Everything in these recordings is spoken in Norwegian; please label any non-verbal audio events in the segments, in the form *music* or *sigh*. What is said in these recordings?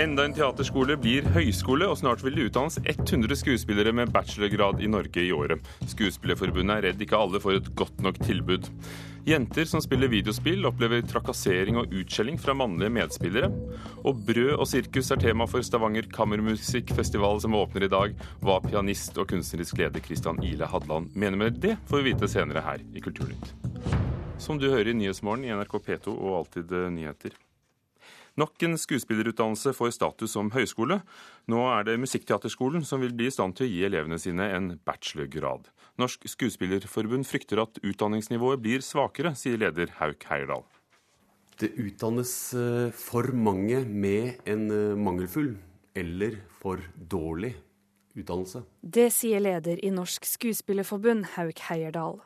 Enda en teaterskole blir høyskole, og snart vil det utdannes 100 skuespillere med bachelorgrad i Norge i året. Skuespillerforbundet er redd ikke alle får et godt nok tilbud. Jenter som spiller videospill, opplever trakassering og utskjelling fra mannlige medspillere. Og brød og sirkus er tema for Stavanger kammermusikkfestival som åpner i dag. Hva pianist og kunstnerisk leder Christian Ile Hadland mener med det, får vi vite senere her i Kulturnytt. Som du hører i Nyhetsmorgen i NRK P2 og Alltid nyheter. Nok en skuespillerutdannelse får status som høyskole. Nå er det Musikkteaterskolen som vil bli i stand til å gi elevene sine en bachelorgrad. Norsk Skuespillerforbund frykter at utdanningsnivået blir svakere, sier leder Hauk Heyerdahl. Det utdannes eh, for mange med en eh, mangelfull eller for dårlig utdannelse. Det sier leder i Norsk Skuespillerforbund, Hauk Heyerdahl.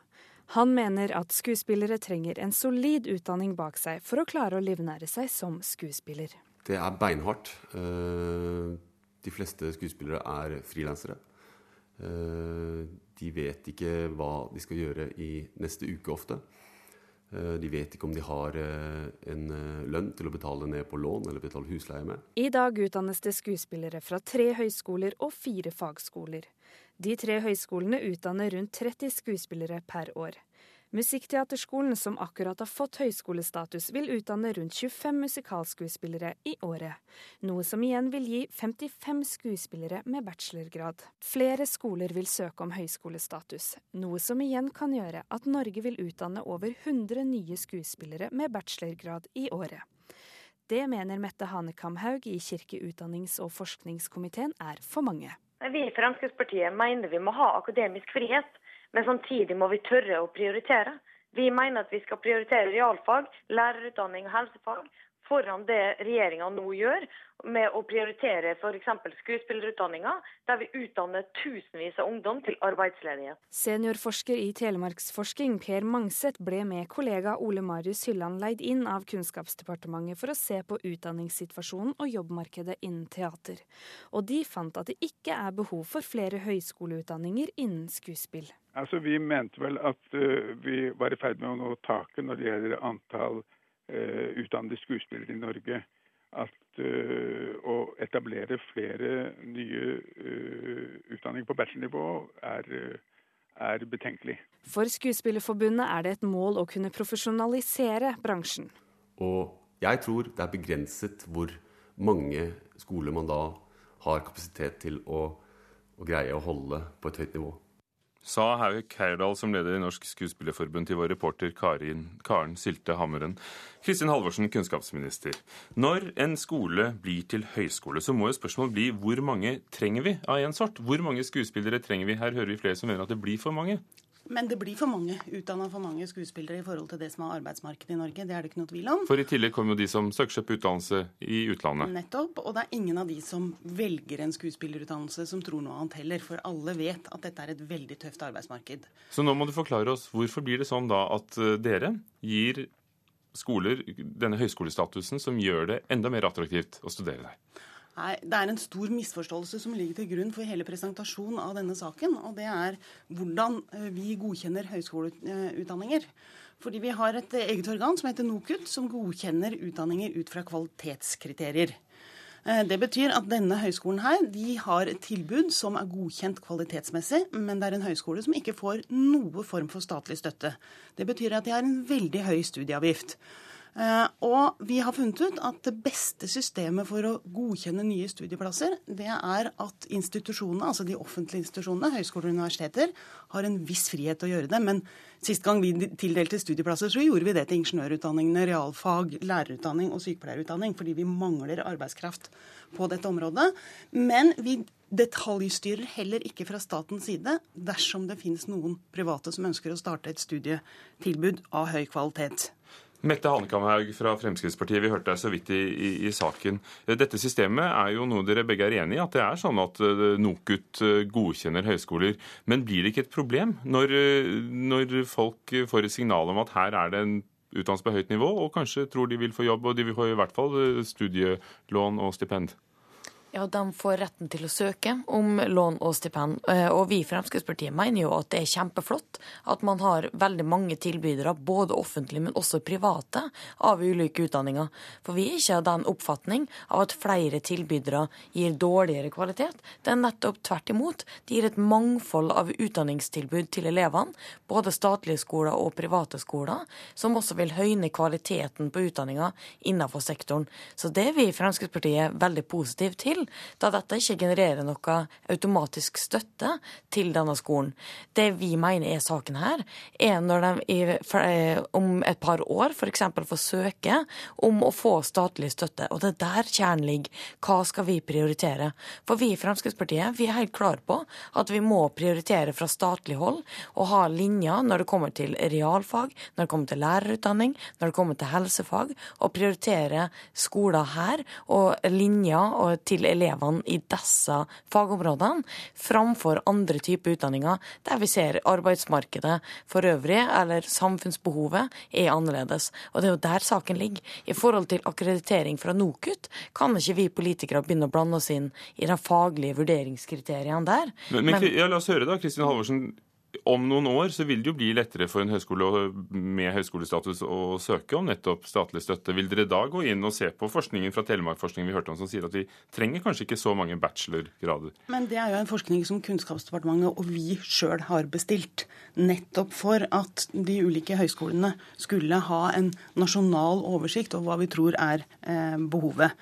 Han mener at skuespillere trenger en solid utdanning bak seg for å klare å livnære seg som skuespiller. Det er beinhardt. Eh, de fleste skuespillere er frilansere. Eh, de vet ikke hva de skal gjøre i neste uke ofte. Eh, de vet ikke om de har en lønn til å betale ned på lån eller betale husleie med. I dag utdannes det skuespillere fra tre høyskoler og fire fagskoler. De tre høyskolene utdanner rundt 30 skuespillere per år. Musikkteaterskolen, som akkurat har fått høyskolestatus, vil utdanne rundt 25 musikalskuespillere i året. Noe som igjen vil gi 55 skuespillere med bachelorgrad. Flere skoler vil søke om høyskolestatus, noe som igjen kan gjøre at Norge vil utdanne over 100 nye skuespillere med bachelorgrad i året. Det mener Mette Hanekamhaug i kirke-, utdannings- og forskningskomiteen er for mange. Vi i Fremskrittspartiet mener vi må ha akademisk frihet, men samtidig må vi tørre å prioritere. Vi mener at vi skal prioritere realfag, lærerutdanning og helsefag foran det regjeringa nå gjør, med å prioritere f.eks. skuespillerutdanninga, der vi utdanner tusenvis av ungdom til arbeidsledighet. Seniorforsker i Telemarksforsking Per Mangset ble med kollega Ole Marius Hylland leid inn av Kunnskapsdepartementet for å se på utdanningssituasjonen og jobbmarkedet innen teater. Og de fant at det ikke er behov for flere høyskoleutdanninger innen skuespill. Altså, Vi mente vel at uh, vi var i ferd med å nå taket når det gjelder antall uh, utdannede skuespillere i Norge. At uh, å etablere flere nye utdanninger på bachelornivå er, er betenkelig. For Skuespillerforbundet er det et mål å kunne profesjonalisere bransjen. Og jeg tror det er begrenset hvor mange skoler man da har kapasitet til å, å greie å holde på et høyt nivå sa Hauk Heyerdahl, som leder i Norsk Skuespillerforbund, til vår reporter Karin, Karen Sylte Hammeren. Kristin Halvorsen, kunnskapsminister. Når en skole blir til høyskole, så må jo spørsmålet bli hvor mange trenger vi av en sort? Hvor mange skuespillere trenger vi? Her hører vi flere som mener at det blir for mange. Men det blir for mange utdanna for mange skuespillere i forhold til det som er arbeidsmarkedet i Norge. Det er det ikke noe tvil om. For i tillegg kommer jo de som søker seg på utdannelse i utlandet. Nettopp. Og det er ingen av de som velger en skuespillerutdannelse som tror noe annet heller. For alle vet at dette er et veldig tøft arbeidsmarked. Så nå må du forklare oss hvorfor blir det sånn da at eh, dere gir skoler denne høyskolestatusen som gjør det enda mer attraktivt å studere der? Det er en stor misforståelse som ligger til grunn for hele presentasjonen av denne saken. Og det er hvordan eh, vi godkjenner høyskoleutdanninger. Fordi vi har et eget organ som heter NOKUT, som godkjenner utdanninger ut fra kvalitetskriterier. Eh, det betyr at denne høyskolen her, de har et tilbud som er godkjent kvalitetsmessig, men det er en høyskole som ikke får noe form for statlig støtte. Det betyr at de har en veldig høy studieavgift. Eh, og vi har funnet ut at det beste systemet for å godkjenne nye studieplasser, det er at institusjonene, altså de offentlige institusjonene, høyskoler og universiteter, har en viss frihet til å gjøre det. Men sist gang vi tildelte studieplasser, så gjorde vi det til ingeniørutdanningene, realfag, lærerutdanning og sykepleierutdanning, fordi vi mangler arbeidskraft på dette området. Men vi detaljstyrer heller ikke fra statens side dersom det finnes noen private som ønsker å starte et studietilbud av høy kvalitet. Mette Hanekamhaug fra Fremskrittspartiet, vi hørte deg så vidt i, i, i, saken. Dette systemet er jo noe dere begge er enig i, at det er sånn at eh, NOKUT eh, godkjenner høyskoler. Men blir det ikke et problem når, eh, når folk får et signal om at her er det en utdannelse på høyt nivå, og kanskje tror de vil få jobb, og de vil få i hvert fall studielån og stipend? Ja, De får retten til å søke om lån og stipend. Eh, og vi i Fremskrittspartiet mener jo at det er kjempeflott at man har veldig mange tilbydere, både offentlige, men også private, av ulike utdanninger. For vi er ikke av den oppfatning av at flere tilbydere gir dårligere kvalitet. Det er nettopp tvert imot. De gir et mangfold av utdanningstilbud til elevene, både statlige skoler og private skoler, som også vil høyne kvaliteten på utdanninga innenfor sektoren. Så det er vi i Fremskrittspartiet veldig positive til da dette ikke genererer noe automatisk støtte til denne skolen. Det vi mener er saken her, er når de eh, om et par år f.eks. får søke om å få statlig støtte. Og det er der kjernen ligger. Hva skal vi prioritere? For vi i Fremskrittspartiet vi er helt klare på at vi må prioritere fra statlig hold og ha linjer når det kommer til realfag, når det kommer til lærerutdanning, når det kommer til helsefag, og prioritere skoler her og linjer til elevene i disse fagområdene, framfor andre typer utdanninger der vi ser arbeidsmarkedet for øvrig, eller samfunnsbehovet, er annerledes. Og det er jo der saken ligger. I forhold til akkreditering fra NOKUT kan ikke vi politikere begynne å blande oss inn i de faglige vurderingskriteriene der. Men, men, men ja, La oss høre da, Kristin Halvorsen om noen år så vil det jo bli lettere for en høyskole med høyskolestatus å søke om nettopp statlig støtte. Vil dere da gå inn og se på forskningen fra Telemarkforskningen vi hørte om, som sier at vi trenger kanskje ikke så mange bachelorgrader? Men det er jo en forskning som Kunnskapsdepartementet og vi sjøl har bestilt. Nettopp for at de ulike høyskolene skulle ha en nasjonal oversikt over hva vi tror er eh, behovet.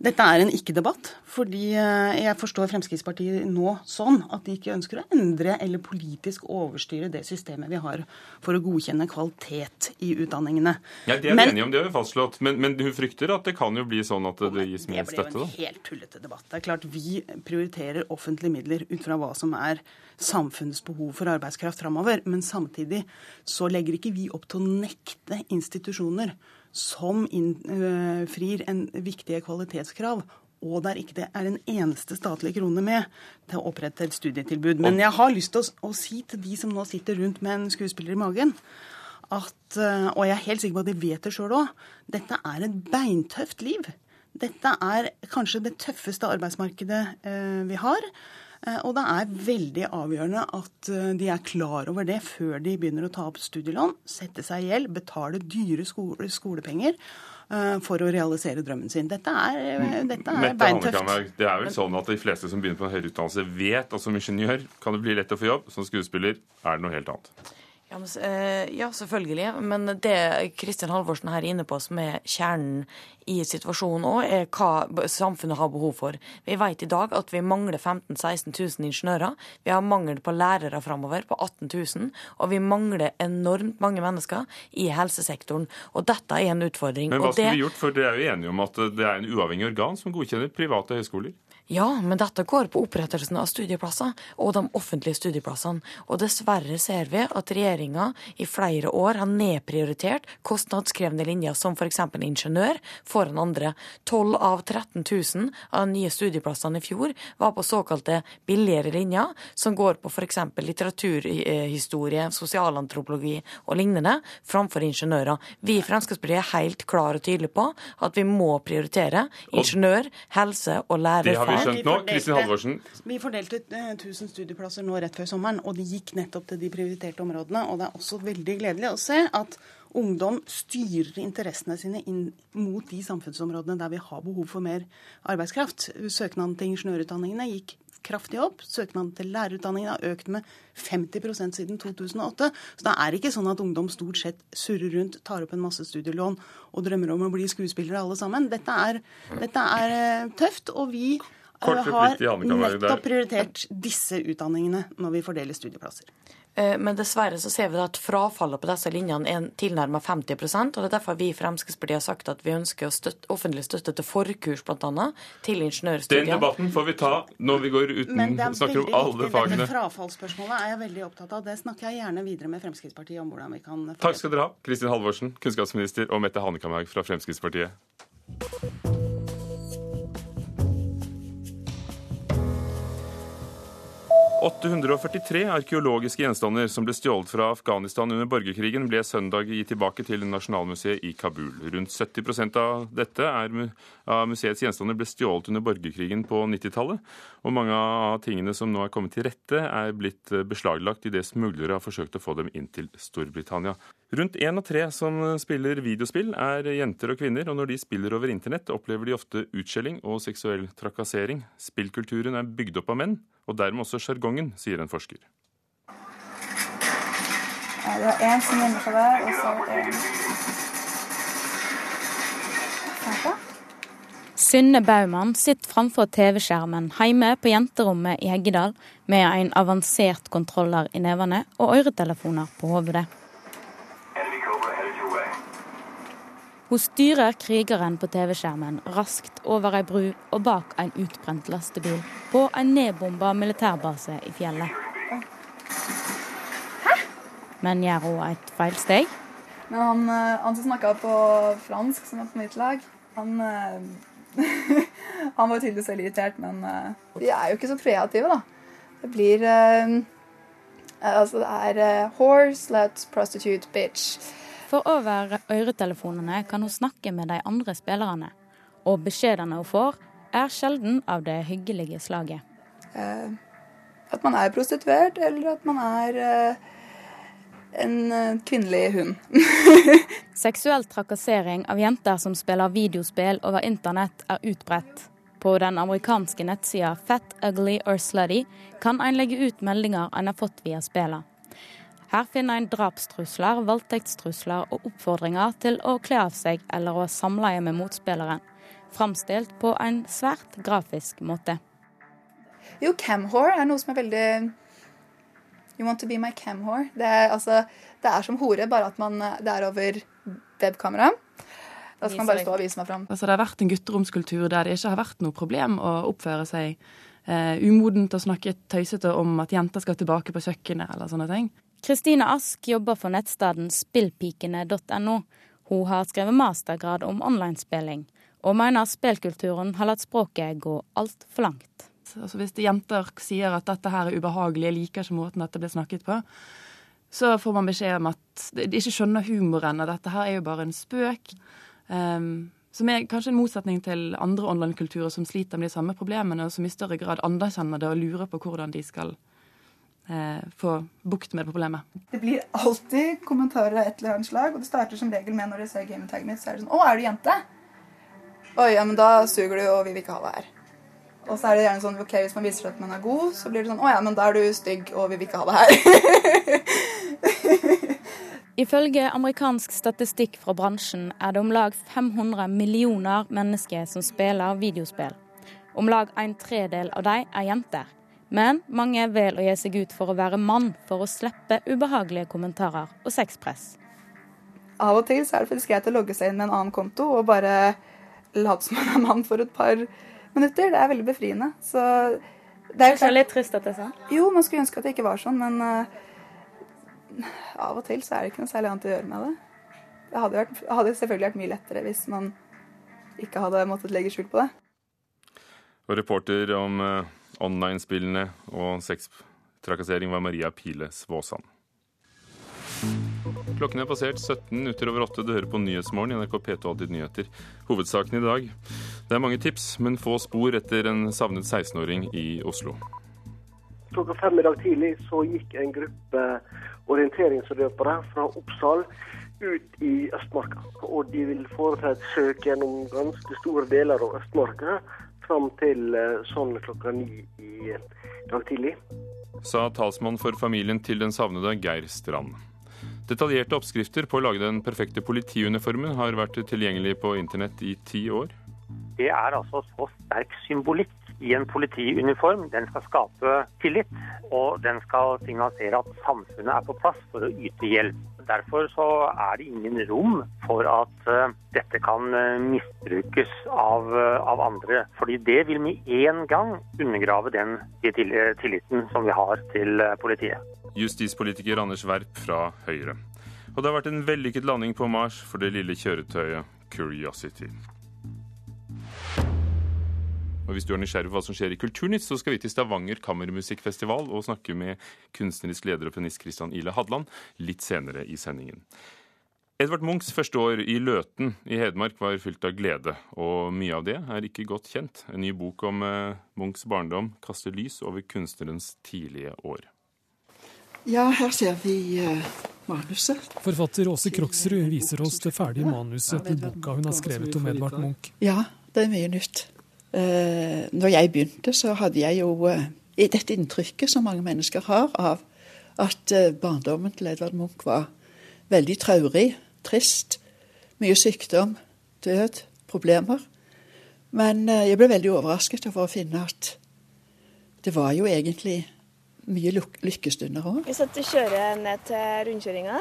Dette er en ikke-debatt, fordi eh, jeg forstår Fremskrittspartiet nå sånn at de ikke ønsker å endre eller politisk overstyre det systemet vi har for å godkjenne kvalitet i utdanningene. Ja, Det er men, enige om, det har vi fastslått. Men, men, hun frykter at det kan jo bli sånn at det gis mer støtte? Det blir jo en helt tullete debatt. Det er klart Vi prioriterer offentlige midler ut fra hva som er samfunnets behov for arbeidskraft framover. Men samtidig så legger ikke vi opp til å nekte institusjoner som innfrir en viktige kvalitetskrav, og der ikke det er en eneste statlig krone med til å opprette et studietilbud. Men jeg har lyst til å, å si til de som nå sitter rundt med en skuespiller i magen, at, eh, og jeg er helt sikker på at de vet det sjøl òg, dette er et beintøft liv. Dette er kanskje det tøffeste arbeidsmarkedet eh, vi har. Eh, og det er veldig avgjørende at eh, de er klar over det før de begynner å ta opp studielån, sette seg i gjeld, betale dyre skole, skolepenger eh, for å realisere drømmen sin. Dette er, mm. dette er beintøft. Det er vel sånn at de fleste som begynner på en høyere utdannelse, vet at som ingeniør kan det bli lett å få jobb. Som skuespiller er det noe helt annet. Ja, men, ja, selvfølgelig. Men det Kristin Halvorsen her er inne på, som er kjernen i situasjonen òg, er hva samfunnet har behov for. Vi vet i dag at vi mangler 15 000-16 000 ingeniører. Vi har mangel på lærere framover på 18 000. Og vi mangler enormt mange mennesker i helsesektoren. Og dette er en utfordring. Men hva skulle vi gjort? For det er jo enige om at det er en uavhengig organ som godkjenner private høyskoler? Ja, men dette går på opprettelsen av studieplasser og de offentlige studieplassene. Og dessverre ser vi at regjeringa i flere år har nedprioritert kostnadskrevende linjer som f.eks. ingeniør foran andre. 12 av 13 000 av de nye studieplassene i fjor var på såkalte billigere linjer, som går på f.eks. litteraturhistorie, sosialantropologi og lignende, framfor ingeniører. Vi i Fremskrittspartiet er helt klare og tydelige på at vi må prioritere ingeniør, helse og lærerfag skjønt nå. Kristin Halvorsen. Vi fordelte 1000 eh, studieplasser nå rett før sommeren, og de gikk nettopp til de prioriterte områdene. Og det er også veldig gledelig å se at ungdom styrer interessene sine inn mot de samfunnsområdene der vi har behov for mer arbeidskraft. Søknaden til ingeniørutdanningene gikk kraftig opp. Søknaden til lærerutdanningen har økt med 50% siden 2008. Så det er ikke sånn at ungdom stort sett surrer rundt, tar opp en masse studielån og drømmer om å bli skuespillere alle sammen. Dette er, dette er eh, tøft, og vi har nettopp prioritert disse utdanningene når vi fordeler studieplasser. Eh, men dessverre så ser vi at frafallet på disse linjene er tilnærmet 50% og Det er derfor vi i Fremskrittspartiet har sagt at vi ønsker å støtte, offentlig støtte til forkurs bl.a. til ingeniørstudiet. Den debatten får vi ta når vi går uten snakker om alle viktig. fagene. Dette frafallsspørsmålet er jeg veldig opptatt av. Det snakker jeg gjerne videre med Fremskrittspartiet om hvordan vi kan Takk skal dere ha, Kristin Halvorsen, kunnskapsminister, og Mette Hanekamhaug fra Fremskrittspartiet. 843 arkeologiske gjenstander som ble stjålet fra Afghanistan under borgerkrigen, ble søndag gitt tilbake til Nasjonalmuseet i Kabul. Rundt 70% av dette av museets gjenstander ble stjålet under borgerkrigen på 90-tallet. Og mange av tingene som nå er kommet til rette, er blitt beslaglagt idet smuglere har forsøkt å få dem inn til Storbritannia. Rundt én av tre som spiller videospill, er jenter og kvinner, og når de spiller over internett, opplever de ofte utskjelling og seksuell trakassering. Spillkulturen er bygd opp av menn, og dermed også sjargongen, sier en forsker. Ja, det var én som gjemmer seg der, og så var det Synne Baumann sitter framfor TV-skjermen hjemme på jenterommet i Heggedal med en avansert kontroller i nevene og øretelefoner på hodet. Hun styrer krigeren på TV-skjermen raskt over ei bru og bak en utbrent lastebil på en nedbomba militærbase i fjellet. Men gjør hun et feilsteg? Men han, eh, han som snakka på fransk, som var på mitt lag, han eh, *laughs* Han var tydeligvis veldig irritert, men eh, vi er jo ikke så kreative, da. Det blir Altså, det er horse, let's prostitute, bitch. For over øretelefonene kan hun snakke med de andre spillerne. Og beskjedene hun får, er sjelden av det hyggelige slaget. Eh, at man er prostituert, eller at man er eh, en eh, kvinnelig hund. *laughs* Seksuell trakassering av jenter som spiller videospill over internett, er utbredt. På den amerikanske nettsida Fat, Ugly or Slutty kan en legge ut meldinger en har fått via spillene. Her finner en drapstrusler, voldtektstrusler og oppfordringer til å kle av seg eller å samleie med motspilleren, framstilt på en svært grafisk måte. Jo, camhore er noe som er veldig You want to be my camhore. Det er, altså, det er som hore, bare at man, det er over webkamera. Da skal man bare stå og vise meg fram. Altså, det har vært en gutteromskultur der det ikke har vært noe problem å oppføre seg eh, umodent og snakke tøysete om at jenter skal tilbake på kjøkkenet eller sånne ting. Kristine Ask jobber for nettstedet spillpikene.no. Hun har skrevet mastergrad om onlinespilling, og mener spillkulturen har latt språket gå altfor langt. Altså hvis jenter sier at dette her er ubehagelig, jeg liker ikke måten dette blir snakket på, så får man beskjed om at de ikke skjønner humoren, og dette her er jo bare en spøk. Um, som er kanskje en motsetning til andre online-kulturer som sliter med de samme problemene, og som i større grad anerkjenner det og lurer på hvordan de skal eh, få bukt med problemet. Det blir alltid kommentarer av et eller annet slag, og det starter som regel med når de ser gametagget mitt, så er det sånn Å, er du jente? Oi, ja, men da suger du, og vi vil ikke ha deg her. Og så er det gjerne sånn ok, hvis man viser at man er god, så blir det sånn Å ja, men da er du stygg, og vi vil ikke ha deg her. *laughs* Ifølge amerikansk statistikk fra bransjen er det om lag 500 millioner mennesker som spiller videospill. Om lag en tredel av dem er jenter. Men mange velger å gi seg ut for å være mann for å slippe ubehagelige kommentarer og sexpress. Av og til så er det faktisk greit å logge seg inn med en annen konto og bare late som man er mann for et par minutter. Det er veldig befriende. Så det er jo litt trist at det er sånn? Jo, man skulle ønske at det ikke var sånn, men uh, av og til så er det ikke noe særlig annet å gjøre med det. Det hadde, vært, hadde selvfølgelig vært mye lettere hvis man ikke hadde måttet legge skjul på det. Og reporter om uh online-spillene og sextrakassering var Maria Pile Svåsand. Klokken er passert 17 minutter over 8. Du hører på Nyhetsmorgen i NRK P2 Alltid nyheter. Hovedsaken i dag. Det er mange tips, men få spor etter en savnet 16-åring i Oslo. Klokka fem i dag tidlig så gikk en gruppe orienteringsløpere fra Oppsal ut i Østmarka. Og de vil foreta et søk gjennom ganske store deler av Østmarka fram til eh, sånn klokka ni i dag tidlig. Sa talsmann for familien til den savnede Geir Strand. Detaljerte oppskrifter på å lage den perfekte politiuniformen har vært tilgjengelig på internett i ti år. Det er altså så sterk symbolikk i en politiuniform. Den skal skape tillit, og den skal signalisere at samfunnet er på plass for å yte hjelp. Derfor så er det ingen rom for at uh, dette kan uh, misbrukes av, uh, av, andre. Fordi det vil med en gang undergrave den tilliten som vi har til politiet. Justispolitiker Anders Werp fra Høyre. Og det har vært en vellykket landing på Mars for det lille kjøretøyet Curiosity. Og hvis du er nysgjerrig på hva som skjer i Kulturnytt, så skal vi til Stavanger kammermusikkfestival og snakke med kunstnerisk leder og pianist Christian Ile Hadland litt senere i sendingen. Edvard Munchs første år i Løten i Hedmark var fylt av glede, og mye av det er ikke godt kjent. En ny bok om eh, Munchs barndom kaster lys over kunstnerens tidlige år. Ja, her ser vi uh, manuset. Forfatter Åse Kroksrud viser oss det ferdige manuset til boka hun har skrevet om Edvard Munch. Ja, det er mye nytt. Uh, når jeg begynte, så hadde jeg jo uh, dette inntrykket som mange mennesker har av at barndommen til Edvard Munch var veldig traurig, trist. Mye sykdom, død, problemer. Men jeg ble veldig overrasket over å finne at det var jo egentlig mye lykkestunder òg. Hvis du kjører ned til rundkjøringa,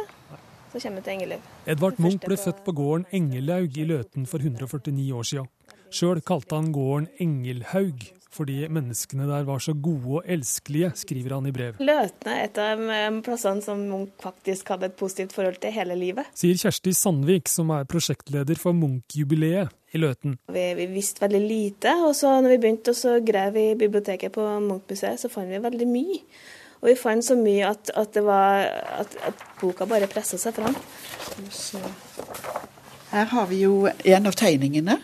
så kommer du til Engeliv. Edvard Munch ble født på gården Engelaug i Løten for 149 år siden. Sjøl kalte han gården Engelhaug, fordi menneskene der var så gode og elskelige, skriver han i brev. Løten er et av plassene som Munch faktisk hadde et positivt forhold til hele livet. Sier Kjersti Sandvik, som er prosjektleder for Munch-jubileet i Løten. Vi, vi, visste veldig lite, og så når vi begynte å grave i biblioteket på Munch-museet, så fant vi veldig mye. Og vi fant så mye at, at, var, at, at boka bare pressa seg fram. Her har vi jo en av tegningene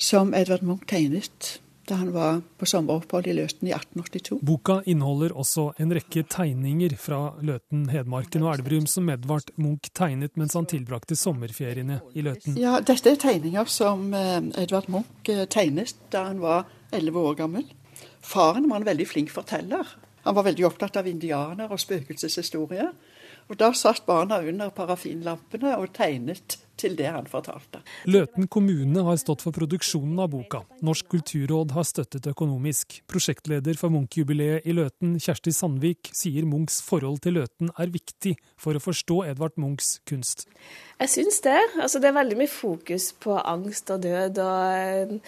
som Edvard Munch tegnet da han var på sommeropphold i Løten i 1882. Boka inneholder også en rekke tegninger fra Løten, Hedmarken og Elverum som Edvard Munch tegnet mens han tilbrakte sommerferiene i Løten. Ja, Dette er tegninger som eh, Edvard Munch eh, tegnet da han var elleve år gammel. Faren var en veldig flink forteller. Han var veldig opptatt av indianer og spøkelseshistorier. Og Da satt barna under parafinlampene og tegnet til det han fortalte. Løten kommune har stått for produksjonen av boka. Norsk kulturråd har støttet økonomisk. Prosjektleder for Munch-jubileet i Løten, Kjersti Sandvik, sier Munchs forhold til Løten er viktig for å forstå Edvard Munchs kunst. Jeg syns det. Altså, det er veldig mye fokus på angst og død. og Eh,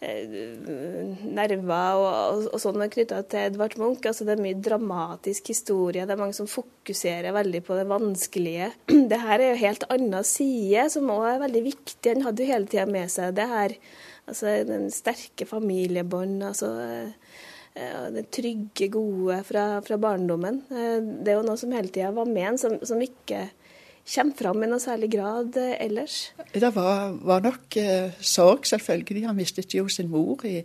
nerver og, og sånn knytta til Edvard Munch. Altså, det er mye dramatisk historie. Det er mange som fokuserer veldig på det vanskelige. *clears throat* Det her er jo helt annen side, som òg er veldig viktig. Han hadde jo hele tida med seg det her. Altså den sterke familiebånd. altså eh, det trygge, gode fra, fra, barndommen. Eh, det er jo noe som hele tida var med som, som ikke kommer fram i noe særlig grad eh, ellers? Det var, var nok eh, sorg, selvfølgelig. Han mistet jo sin mor i,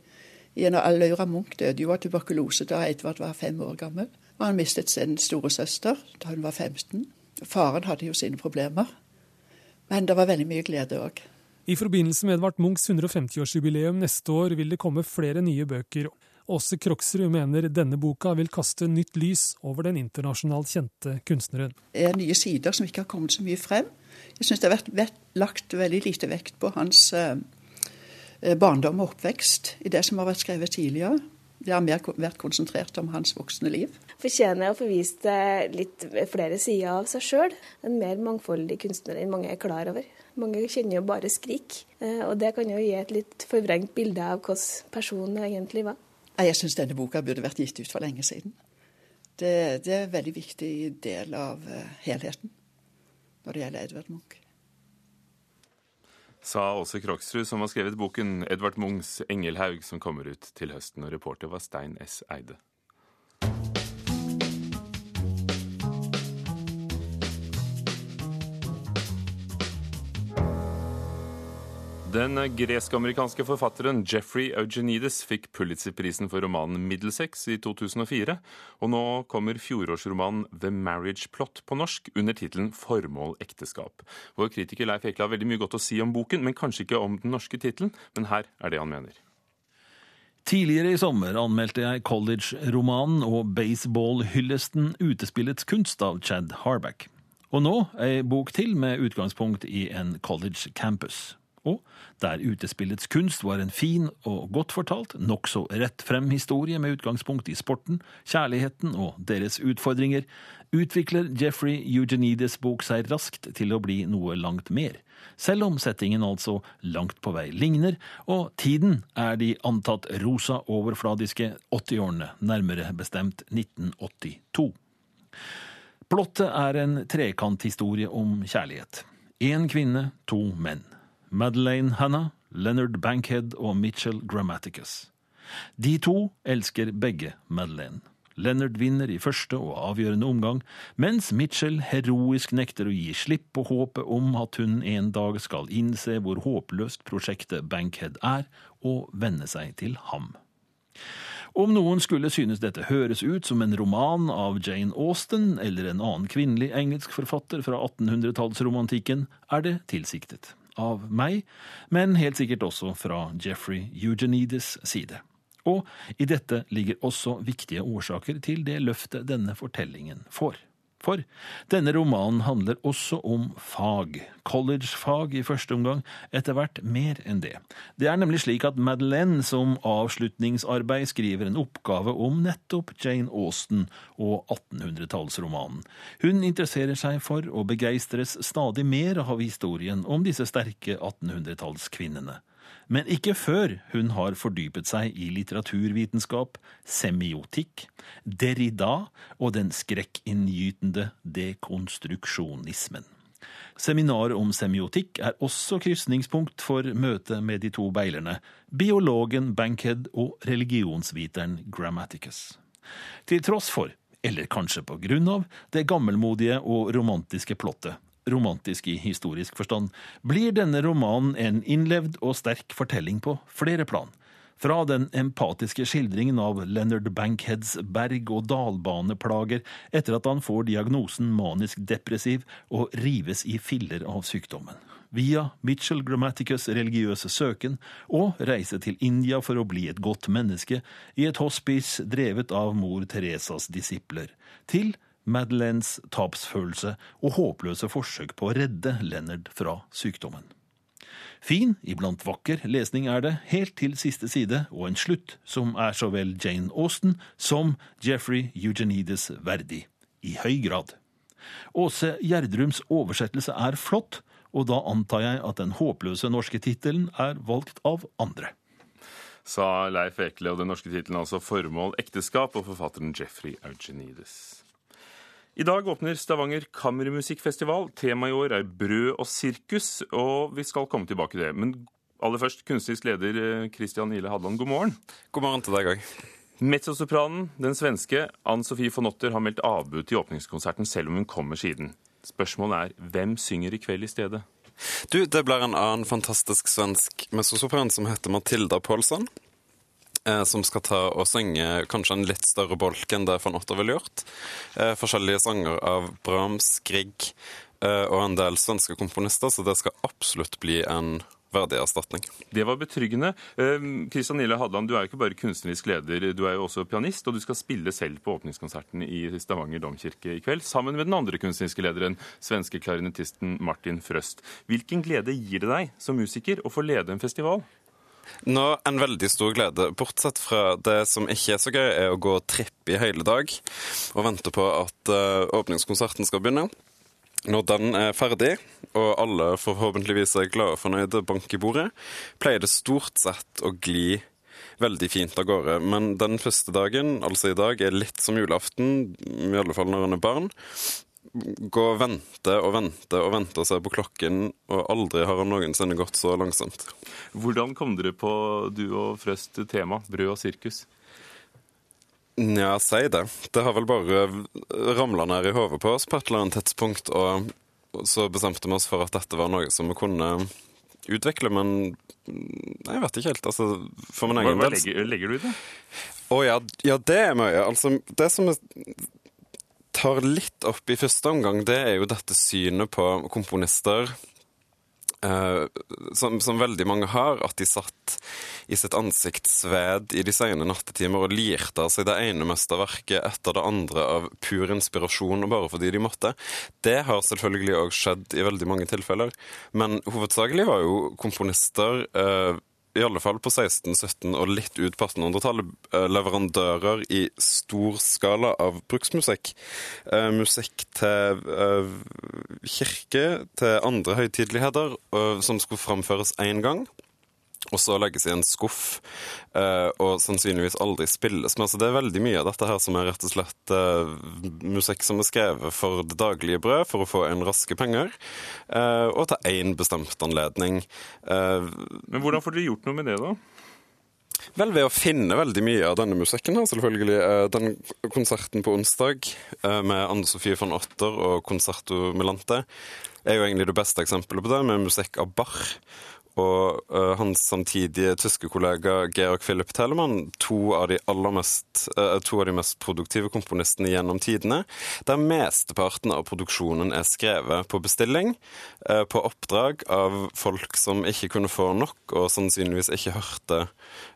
i en av Laura Munch døde jo av tuberkulose da Edvard var fem år gammel. Og han mistet sin storesøster da hun var 15. Faren hadde jo sine problemer. Men det var veldig mye glede òg. I forbindelse med Edvard Munchs 150-årsjubileum neste år vil det komme flere nye bøker Åse Kroksrud mener denne boka vil kaste nytt lys over den internasjonalt kjente kunstneren. Det er nye sider som ikke har kommet så mye frem. Jeg syns det har vært lagt veldig lite vekt på hans eh, barndom og oppvekst i det som har vært skrevet tidligere. Det har mer vært konsentrert om hans voksne liv. Fortjener å få vist litt flere sider av seg sjøl. En mer mangfoldig kunstner enn mange er klar over. Mange kjenner jo bare Skrik, eh, og det kan jo gi et litt forvrengt bilde av hvordan personen egentlig var. Jeg syns denne boka burde vært gitt ut for lenge siden. Det, det er en veldig viktig del av uh, helheten når det gjelder Edvard Munch. Sa Åse Kroksrud, som har skrevet boken 'Edvard Munchs Engelhaug', som kommer ut til høsten. Og reporter var Stein S. Eide. Den gresk-amerikanske forfatteren Jeffrey Eugenides fikk Pulitzer-prisen for romanen 'Middlesex' i 2004, og nå kommer fjorårsromanen 'The Marriage Plot' på norsk under tittelen 'Formål ekteskap'. Vår kritiker Leif Ekle har veldig mye godt å si om boken, men kanskje ikke om den norske tittelen. Men her er det han mener. Tidligere i sommer anmeldte jeg college-romanen og baseball-hyllesten 'Utespillets kunst' av Chad Harback. Og nå ei bok til med utgangspunkt i en college campus og der utespillets kunst var en fin og godt fortalt, nokså rett frem historie med utgangspunkt i sporten, kjærligheten og deres utfordringer, utvikler Jeffrey Eugenides bok seg raskt til å bli noe langt mer. Selv om settingen altså langt på vei ligner, og tiden er de antatt rosa overfladiske 80-årene, nærmere bestemt 1982. Plottet er en trekanthistorie om kjærlighet. Én kvinne, to menn. Madeleine Hanna, Leonard Bankhead og Mitchell Grammaticus. De to elsker begge Madeleine. Leonard vinner i første og avgjørende omgang, mens Mitchell heroisk nekter å gi slipp på håpet om at hun en dag skal innse hvor håpløst prosjektet Bankhead er, og venne seg til ham. Om noen skulle synes dette høres ut som en roman av Jane Austen eller en annen kvinnelig engelsk forfatter fra 1800-tallsromantikken, er det tilsiktet. Av meg, men helt sikkert også fra Jeffrey Eugenides side. Og i dette ligger også viktige årsaker til det løftet denne fortellingen får. For denne romanen handler også om fag, collegefag i første omgang, etter hvert mer enn det. Det er nemlig slik at Madeleine som avslutningsarbeid skriver en oppgave om nettopp Jane Austen og 1800-tallsromanen. Hun interesserer seg for og begeistres stadig mer av historien om disse sterke 1800-tallskvinnene men ikke før hun har fordypet seg i litteraturvitenskap, semiotikk, Derrida og den skrekkinngytende dekonstruksjonismen. Seminar om semiotikk er også krysningspunkt for møtet med de to beilerne, biologen Bankhead og religionsviteren Grammaticus. Til tross for, eller kanskje på grunn av, det gammelmodige og romantiske plottet romantisk i historisk forstand, blir denne romanen en innlevd og sterk fortelling på flere plan. Fra den empatiske skildringen av Leonard Bankheads berg- og dalbaneplager etter at han får diagnosen manisk depressiv og rives i filler av sykdommen. Via Mitchell Grammaticus' religiøse søken og reise til India for å bli et godt menneske i et hospice drevet av mor Teresas disipler. Til Madeleines tapsfølelse og håpløse forsøk på å redde Leonard fra sykdommen. Fin, iblant vakker lesning er det, helt til siste side, og en slutt som er så vel Jane Austen som Jeffrey Eugenides verdig. I høy grad. Åse Gjerdrums oversettelse er flott, og da antar jeg at den håpløse norske tittelen er valgt av andre. Sa Leif Ekle, og den norske tittelen altså 'Formål ekteskap', og forfatteren Jeffrey Eugenides. I dag åpner Stavanger kammermusikkfestival. Temaet i år er brød og sirkus, og vi skal komme tilbake til det. Men aller først, kunstnerisk leder eh, Ile Hadland, god morgen. God morgen til deg òg. Mezzosopranen, den svenske Ann Sofie von Otter, har meldt avbud til åpningskonserten, selv om hun kommer siden. Spørsmålet er hvem synger i kveld i stedet? Du, Det blir en annen fantastisk svensk mezzosopran som heter Matilda Paulsson. Eh, som skal ta og synge kanskje en litt større bolk enn det von Otter ville gjort. Eh, forskjellige sanger av Brahms, Grieg eh, og en del svenske komponister, så det skal absolutt bli en verdig erstatning. Det var betryggende. Kristian Nille Hadland, du er jo ikke bare kunstnerisk leder, du er jo også pianist, og du skal spille selv på åpningskonserten i Stavanger domkirke i kveld, sammen med den andre kunstneriske lederen, svenske klarinettisten Martin Frøst. Hvilken glede gir det deg som musiker å få lede en festival? Nå en veldig stor glede. Bortsett fra det som ikke er så gøy, er å gå tripp i hele dag og vente på at uh, åpningskonserten skal begynne. Når den er ferdig, og alle forhåpentligvis er glade og fornøyde bank i bordet, pleier det stort sett å gli veldig fint av gårde. Men den første dagen, altså i dag, er litt som julaften, i alle fall når en er barn gå og vente og vente og vente og se på klokken, og aldri har han noensinne gått så langsomt. Hvordan kom dere på du og Frøst tema, brød og sirkus? Nja, si det. Det har vel bare ramla ned i hodet på oss på et eller annet tidspunkt, og så bestemte vi oss for at dette var noe som vi kunne utvikle, men jeg vet ikke helt. Altså, for min egen del Hva legger, legger, du i det? Å ja, ja, det er mye. Altså, det som er tar litt opp i første omgang, det er jo dette synet på komponister eh, som, som, veldig mange har, at de satt i sitt ansikt sved i de sene nattetimer og lirte av seg det ene mesterverket etter det andre av pur inspirasjon og bare fordi de måtte. Det har selvfølgelig òg skjedd i veldig mange tilfeller, men hovedsakelig var jo komponister eh, i alle fall på 16-, 17- og litt ut på 1800-tallet, eh, leverandører i stor skala av bruksmusikk. Eh, musikk til eh, kirke, til andre høytideligheter, som skulle framføres én gang. Og så legges i en skuff eh, og sannsynligvis aldri spilles. Men altså, det er veldig mye av dette her som er rett og slett uh, musikk som er skrevet for det daglige brød, for å få en raske penger, uh, og til én bestemt anledning. Men hvordan får dere gjort noe med det, da? Vel, ved å finne veldig mye av denne musikken her, selvfølgelig. Den konserten på onsdag med Anne Sofie von Otter og Concerto Melante er jo egentlig det beste eksempelet på det, med musikk av Bach. Og uh, hans samtidige tyske kollega Georg Philipp Telemann, to av de aller mest, uh, to av de mest produktive komponistene gjennom tidene, der mesteparten av produksjonen er skrevet på bestilling, uh, på oppdrag av folk som ikke kunne få nok, og sannsynligvis ikke hørte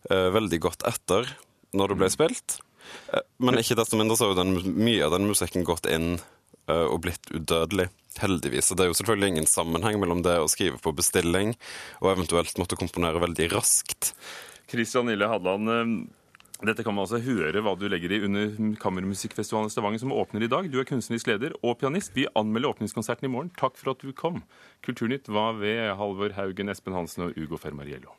eh, veldig godt etter når det ble spilt. Eh, Men ikke desto mindre så har jo mye av den musikken gått inn eh, og blitt udødelig. Heldigvis. Og det er jo selvfølgelig ingen sammenheng mellom det å skrive på bestilling og eventuelt måtte komponere veldig raskt. Kristian Ille Hadland, eh, dette kan man altså høre hva du legger i under Kammermusikkfestivalen i Stavanger, som åpner i dag. Du er kunstnerisk leder og pianist. Vi anmelder åpningskonserten i morgen. Takk for at du kom. Kulturnytt var ved Halvor Haugen, Espen Hansen og Ugo Fermariello.